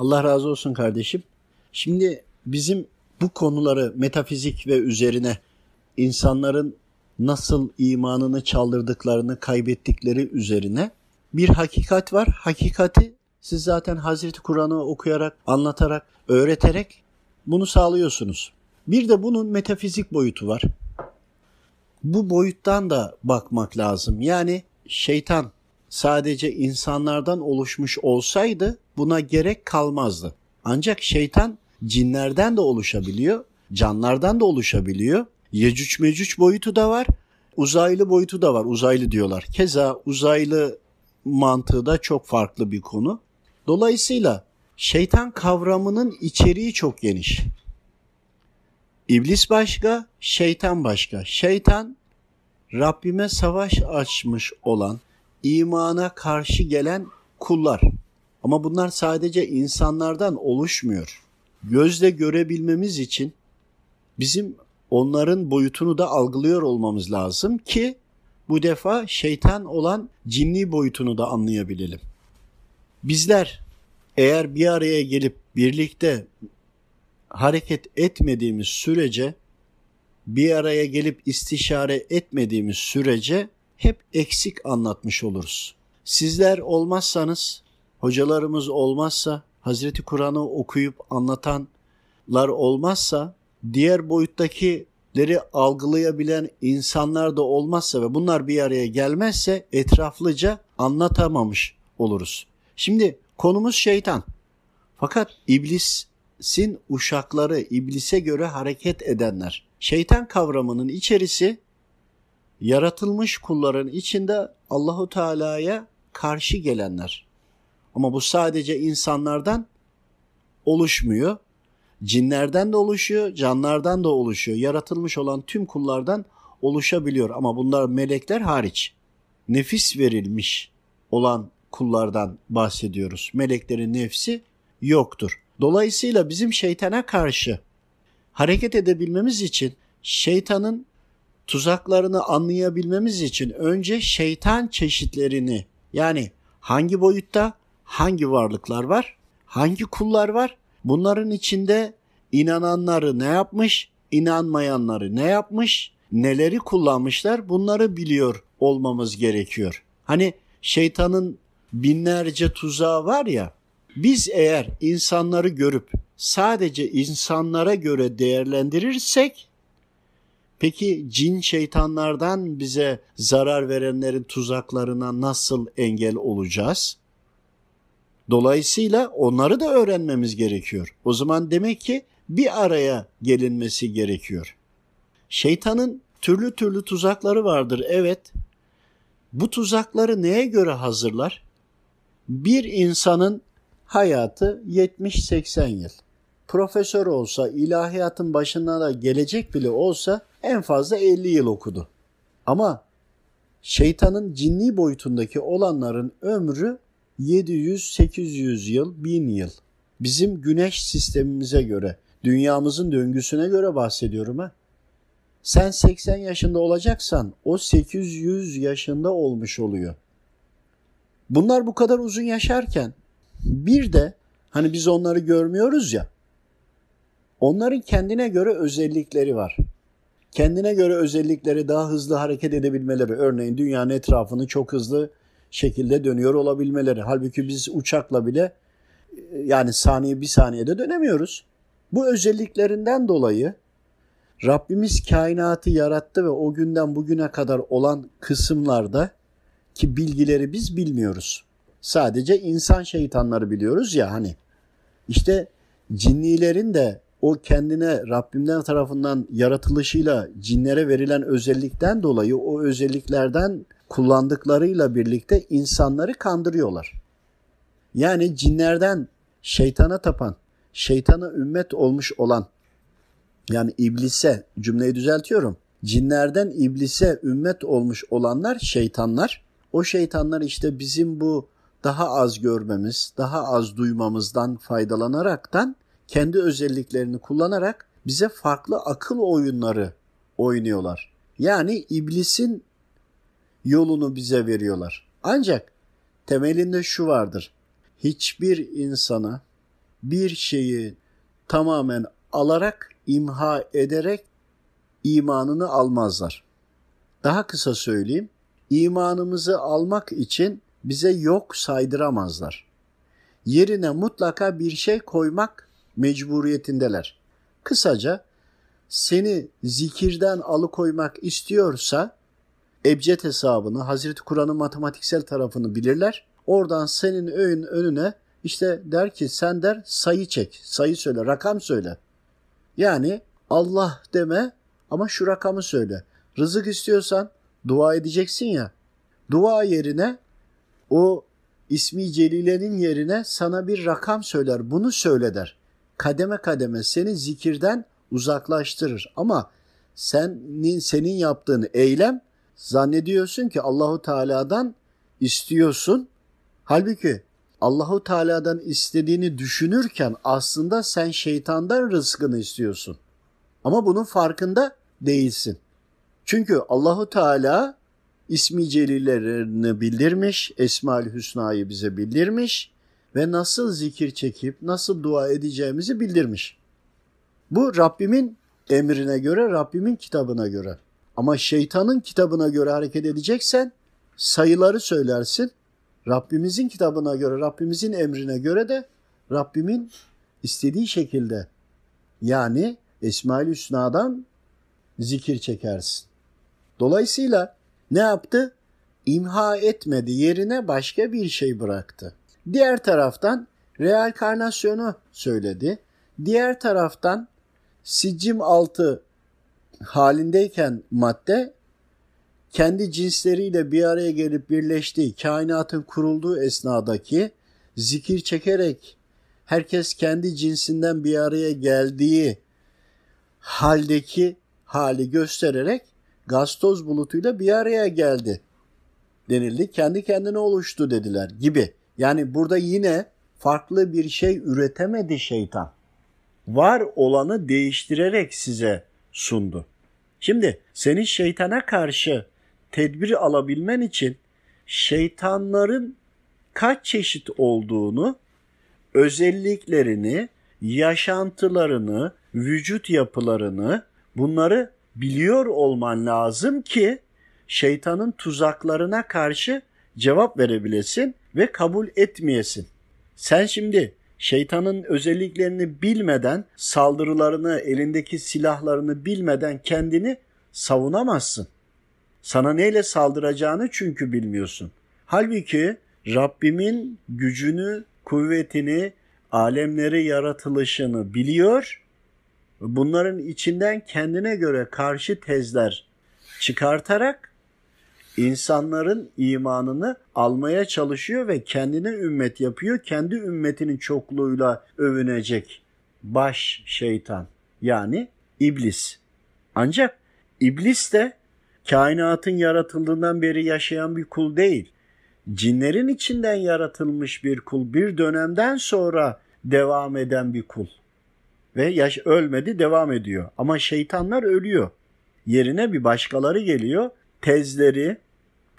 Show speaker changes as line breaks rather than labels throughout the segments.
Allah razı olsun kardeşim. Şimdi bizim bu konuları metafizik ve üzerine insanların nasıl imanını çaldırdıklarını kaybettikleri üzerine bir hakikat var. Hakikati siz zaten Hazreti Kur'an'ı okuyarak, anlatarak, öğreterek bunu sağlıyorsunuz. Bir de bunun metafizik boyutu var. Bu boyuttan da bakmak lazım. Yani şeytan sadece insanlardan oluşmuş olsaydı buna gerek kalmazdı. Ancak şeytan cinlerden de oluşabiliyor, canlardan da oluşabiliyor. Yecüc mecüc boyutu da var, uzaylı boyutu da var. Uzaylı diyorlar. Keza uzaylı mantığı da çok farklı bir konu. Dolayısıyla şeytan kavramının içeriği çok geniş. İblis başka, şeytan başka. Şeytan Rabbime savaş açmış olan, imana karşı gelen kullar. Ama bunlar sadece insanlardan oluşmuyor. Gözle görebilmemiz için bizim onların boyutunu da algılıyor olmamız lazım ki bu defa şeytan olan cinni boyutunu da anlayabilelim. Bizler eğer bir araya gelip birlikte hareket etmediğimiz sürece bir araya gelip istişare etmediğimiz sürece hep eksik anlatmış oluruz. Sizler olmazsanız, hocalarımız olmazsa, Hazreti Kur'an'ı okuyup anlatanlar olmazsa, diğer boyuttakileri algılayabilen insanlar da olmazsa ve bunlar bir araya gelmezse etraflıca anlatamamış oluruz. Şimdi konumuz şeytan. Fakat iblisin uşakları, iblise göre hareket edenler. Şeytan kavramının içerisi yaratılmış kulların içinde Allahu Teala'ya karşı gelenler. Ama bu sadece insanlardan oluşmuyor. Cinlerden de oluşuyor, canlardan da oluşuyor. Yaratılmış olan tüm kullardan oluşabiliyor ama bunlar melekler hariç. Nefis verilmiş olan kullardan bahsediyoruz. Meleklerin nefsi yoktur. Dolayısıyla bizim şeytana karşı hareket edebilmemiz için şeytanın tuzaklarını anlayabilmemiz için önce şeytan çeşitlerini yani hangi boyutta hangi varlıklar var, hangi kullar var, bunların içinde inananları ne yapmış, inanmayanları ne yapmış, neleri kullanmışlar bunları biliyor olmamız gerekiyor. Hani şeytanın binlerce tuzağı var ya, biz eğer insanları görüp sadece insanlara göre değerlendirirsek peki cin şeytanlardan bize zarar verenlerin tuzaklarına nasıl engel olacağız? Dolayısıyla onları da öğrenmemiz gerekiyor. O zaman demek ki bir araya gelinmesi gerekiyor. Şeytanın türlü türlü tuzakları vardır evet. Bu tuzakları neye göre hazırlar? Bir insanın hayatı 70-80 yıl. Profesör olsa, ilahiyatın başına da gelecek bile olsa en fazla 50 yıl okudu. Ama şeytanın cinni boyutundaki olanların ömrü 700-800 yıl, 1000 yıl. Bizim güneş sistemimize göre, dünyamızın döngüsüne göre bahsediyorum ha. Sen 80 yaşında olacaksan o 800 yaşında olmuş oluyor. Bunlar bu kadar uzun yaşarken bir de hani biz onları görmüyoruz ya. Onların kendine göre özellikleri var. Kendine göre özellikleri daha hızlı hareket edebilmeleri. Örneğin dünyanın etrafını çok hızlı şekilde dönüyor olabilmeleri. Halbuki biz uçakla bile yani saniye bir saniyede dönemiyoruz. Bu özelliklerinden dolayı Rabbimiz kainatı yarattı ve o günden bugüne kadar olan kısımlarda ki bilgileri biz bilmiyoruz. Sadece insan şeytanları biliyoruz ya hani. İşte cinnilerin de o kendine Rabbimden tarafından yaratılışıyla cinlere verilen özellikten dolayı o özelliklerden kullandıklarıyla birlikte insanları kandırıyorlar. Yani cinlerden şeytana tapan, şeytana ümmet olmuş olan yani iblise cümleyi düzeltiyorum. Cinlerden iblise ümmet olmuş olanlar şeytanlar. O şeytanlar işte bizim bu daha az görmemiz, daha az duymamızdan faydalanaraktan kendi özelliklerini kullanarak bize farklı akıl oyunları oynuyorlar. Yani iblisin yolunu bize veriyorlar. Ancak temelinde şu vardır. Hiçbir insana bir şeyi tamamen alarak, imha ederek imanını almazlar. Daha kısa söyleyeyim, imanımızı almak için bize yok saydıramazlar. Yerine mutlaka bir şey koymak mecburiyetindeler. Kısaca seni zikirden alıkoymak istiyorsa ebced hesabını, Hazreti Kur'an'ın matematiksel tarafını bilirler. Oradan senin ön, önüne işte der ki sen der sayı çek, sayı söyle, rakam söyle. Yani Allah deme ama şu rakamı söyle. Rızık istiyorsan dua edeceksin ya. Dua yerine o ismi celilenin yerine sana bir rakam söyler. Bunu söyle der. Kademe kademe seni zikirden uzaklaştırır. Ama senin senin yaptığın eylem zannediyorsun ki Allahu Teala'dan istiyorsun. Halbuki Allahu Teala'dan istediğini düşünürken aslında sen şeytandan rızkını istiyorsun. Ama bunun farkında değilsin. Çünkü Allahu Teala ismi celillerini bildirmiş, Esma-ül Hüsna'yı bize bildirmiş ve nasıl zikir çekip nasıl dua edeceğimizi bildirmiş. Bu Rabbimin emrine göre, Rabbimin kitabına göre. Ama şeytanın kitabına göre hareket edeceksen sayıları söylersin. Rabbimizin kitabına göre, Rabbimizin emrine göre de Rabbimin istediği şekilde yani Esma-ül Hüsna'dan zikir çekersin. Dolayısıyla ne yaptı? İmha etmedi, yerine başka bir şey bıraktı. Diğer taraftan reenkarnasyonu söyledi. Diğer taraftan siccim altı halindeyken madde kendi cinsleriyle bir araya gelip birleştiği, kainatın kurulduğu esnadaki zikir çekerek herkes kendi cinsinden bir araya geldiği haldeki hali göstererek gaz toz bulutuyla bir araya geldi denildi. Kendi kendine oluştu dediler gibi. Yani burada yine farklı bir şey üretemedi şeytan. Var olanı değiştirerek size sundu. Şimdi senin şeytana karşı tedbir alabilmen için şeytanların kaç çeşit olduğunu, özelliklerini, yaşantılarını, vücut yapılarını bunları biliyor olman lazım ki şeytanın tuzaklarına karşı cevap verebilesin ve kabul etmeyesin. Sen şimdi şeytanın özelliklerini bilmeden, saldırılarını, elindeki silahlarını bilmeden kendini savunamazsın. Sana neyle saldıracağını çünkü bilmiyorsun. Halbuki Rabbimin gücünü, kuvvetini, alemleri yaratılışını biliyor. Bunların içinden kendine göre karşı tezler çıkartarak insanların imanını almaya çalışıyor ve kendine ümmet yapıyor. Kendi ümmetinin çokluğuyla övünecek baş şeytan yani iblis. Ancak iblis de kainatın yaratıldığından beri yaşayan bir kul değil. Cinlerin içinden yaratılmış bir kul, bir dönemden sonra devam eden bir kul. Ve yaş ölmedi, devam ediyor. Ama şeytanlar ölüyor. Yerine bir başkaları geliyor. Tezleri,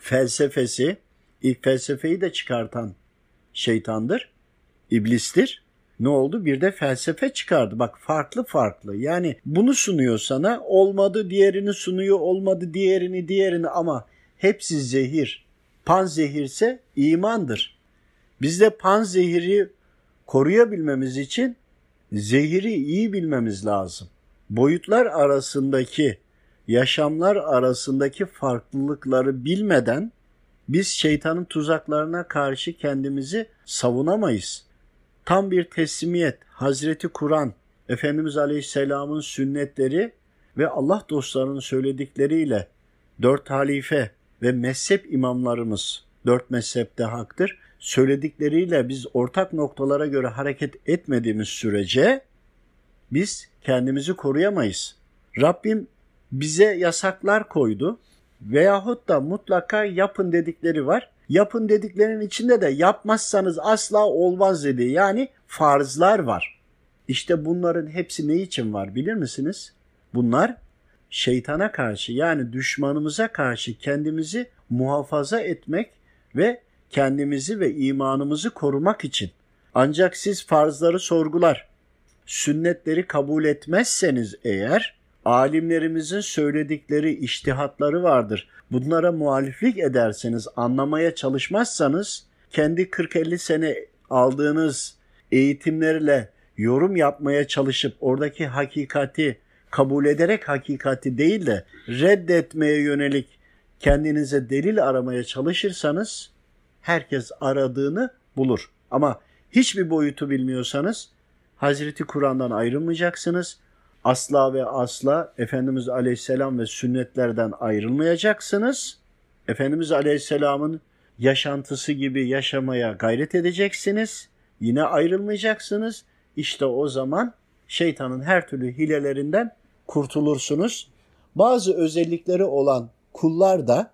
felsefesi, ilk felsefeyi de çıkartan şeytandır, iblistir. Ne oldu? Bir de felsefe çıkardı. Bak farklı farklı. Yani bunu sunuyor sana. Olmadı diğerini sunuyor. Olmadı diğerini diğerini ama hepsi zehir. Pan zehirse imandır. Biz de pan zehiri koruyabilmemiz için zehiri iyi bilmemiz lazım. Boyutlar arasındaki yaşamlar arasındaki farklılıkları bilmeden biz şeytanın tuzaklarına karşı kendimizi savunamayız. Tam bir teslimiyet, Hazreti Kur'an, Efendimiz Aleyhisselam'ın sünnetleri ve Allah dostlarının söyledikleriyle dört halife ve mezhep imamlarımız, dört mezhepte haktır, söyledikleriyle biz ortak noktalara göre hareket etmediğimiz sürece biz kendimizi koruyamayız. Rabbim bize yasaklar koydu veyahut da mutlaka yapın dedikleri var. Yapın dediklerinin içinde de yapmazsanız asla olmaz dedi. Yani farzlar var. İşte bunların hepsi ne için var bilir misiniz? Bunlar şeytana karşı yani düşmanımıza karşı kendimizi muhafaza etmek ve kendimizi ve imanımızı korumak için. Ancak siz farzları sorgular, sünnetleri kabul etmezseniz eğer alimlerimizin söyledikleri iştihatları vardır. Bunlara muhaliflik ederseniz, anlamaya çalışmazsanız kendi 40-50 sene aldığınız eğitimlerle yorum yapmaya çalışıp oradaki hakikati kabul ederek hakikati değil de reddetmeye yönelik kendinize delil aramaya çalışırsanız herkes aradığını bulur. Ama hiçbir boyutu bilmiyorsanız Hazreti Kur'an'dan ayrılmayacaksınız. Asla ve asla Efendimiz Aleyhisselam ve sünnetlerden ayrılmayacaksınız. Efendimiz Aleyhisselam'ın yaşantısı gibi yaşamaya gayret edeceksiniz. Yine ayrılmayacaksınız. İşte o zaman şeytanın her türlü hilelerinden kurtulursunuz. Bazı özellikleri olan kullar da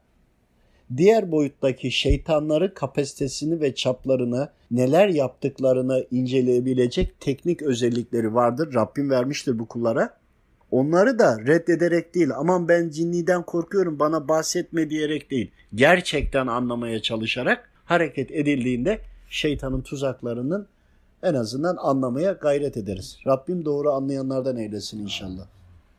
diğer boyuttaki şeytanların kapasitesini ve çaplarını neler yaptıklarını inceleyebilecek teknik özellikleri vardır. Rabbim vermiştir bu kullara. Onları da reddederek değil aman ben cinniden korkuyorum bana bahsetme diyerek değil. Gerçekten anlamaya çalışarak hareket edildiğinde şeytanın tuzaklarının en azından anlamaya gayret ederiz. Rabbim doğru anlayanlardan eylesin inşallah.